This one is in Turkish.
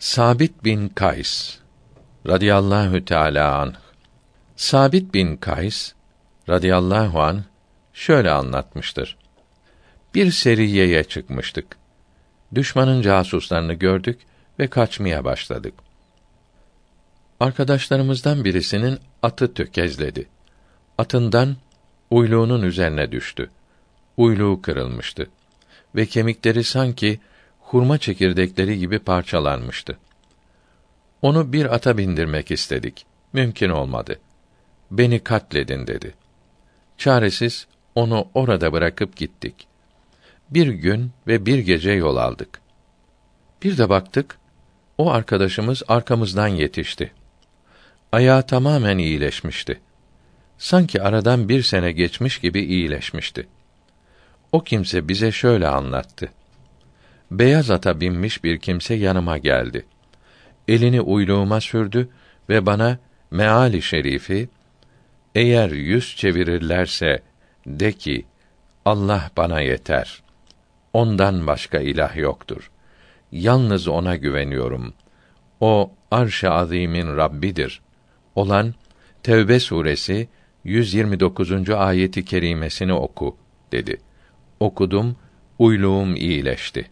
Sabit bin Kays radıyallahu teala anh Sabit bin Kays radıyallahu an şöyle anlatmıştır. Bir seriyeye çıkmıştık. Düşmanın casuslarını gördük ve kaçmaya başladık. Arkadaşlarımızdan birisinin atı tökezledi. Atından uyluğunun üzerine düştü. Uyluğu kırılmıştı ve kemikleri sanki hurma çekirdekleri gibi parçalanmıştı. Onu bir ata bindirmek istedik. Mümkün olmadı. Beni katledin dedi. Çaresiz onu orada bırakıp gittik. Bir gün ve bir gece yol aldık. Bir de baktık, o arkadaşımız arkamızdan yetişti. Ayağı tamamen iyileşmişti. Sanki aradan bir sene geçmiş gibi iyileşmişti. O kimse bize şöyle anlattı. Beyaz ata binmiş bir kimse yanıma geldi. Elini uyluğuma sürdü ve bana meali şerifi eğer yüz çevirirlerse de ki Allah bana yeter. Ondan başka ilah yoktur. Yalnız ona güveniyorum. O arş-ı azimin Rabbidir. Olan Tevbe suresi 129. ayeti kerimesini oku dedi. Okudum, uyluğum iyileşti.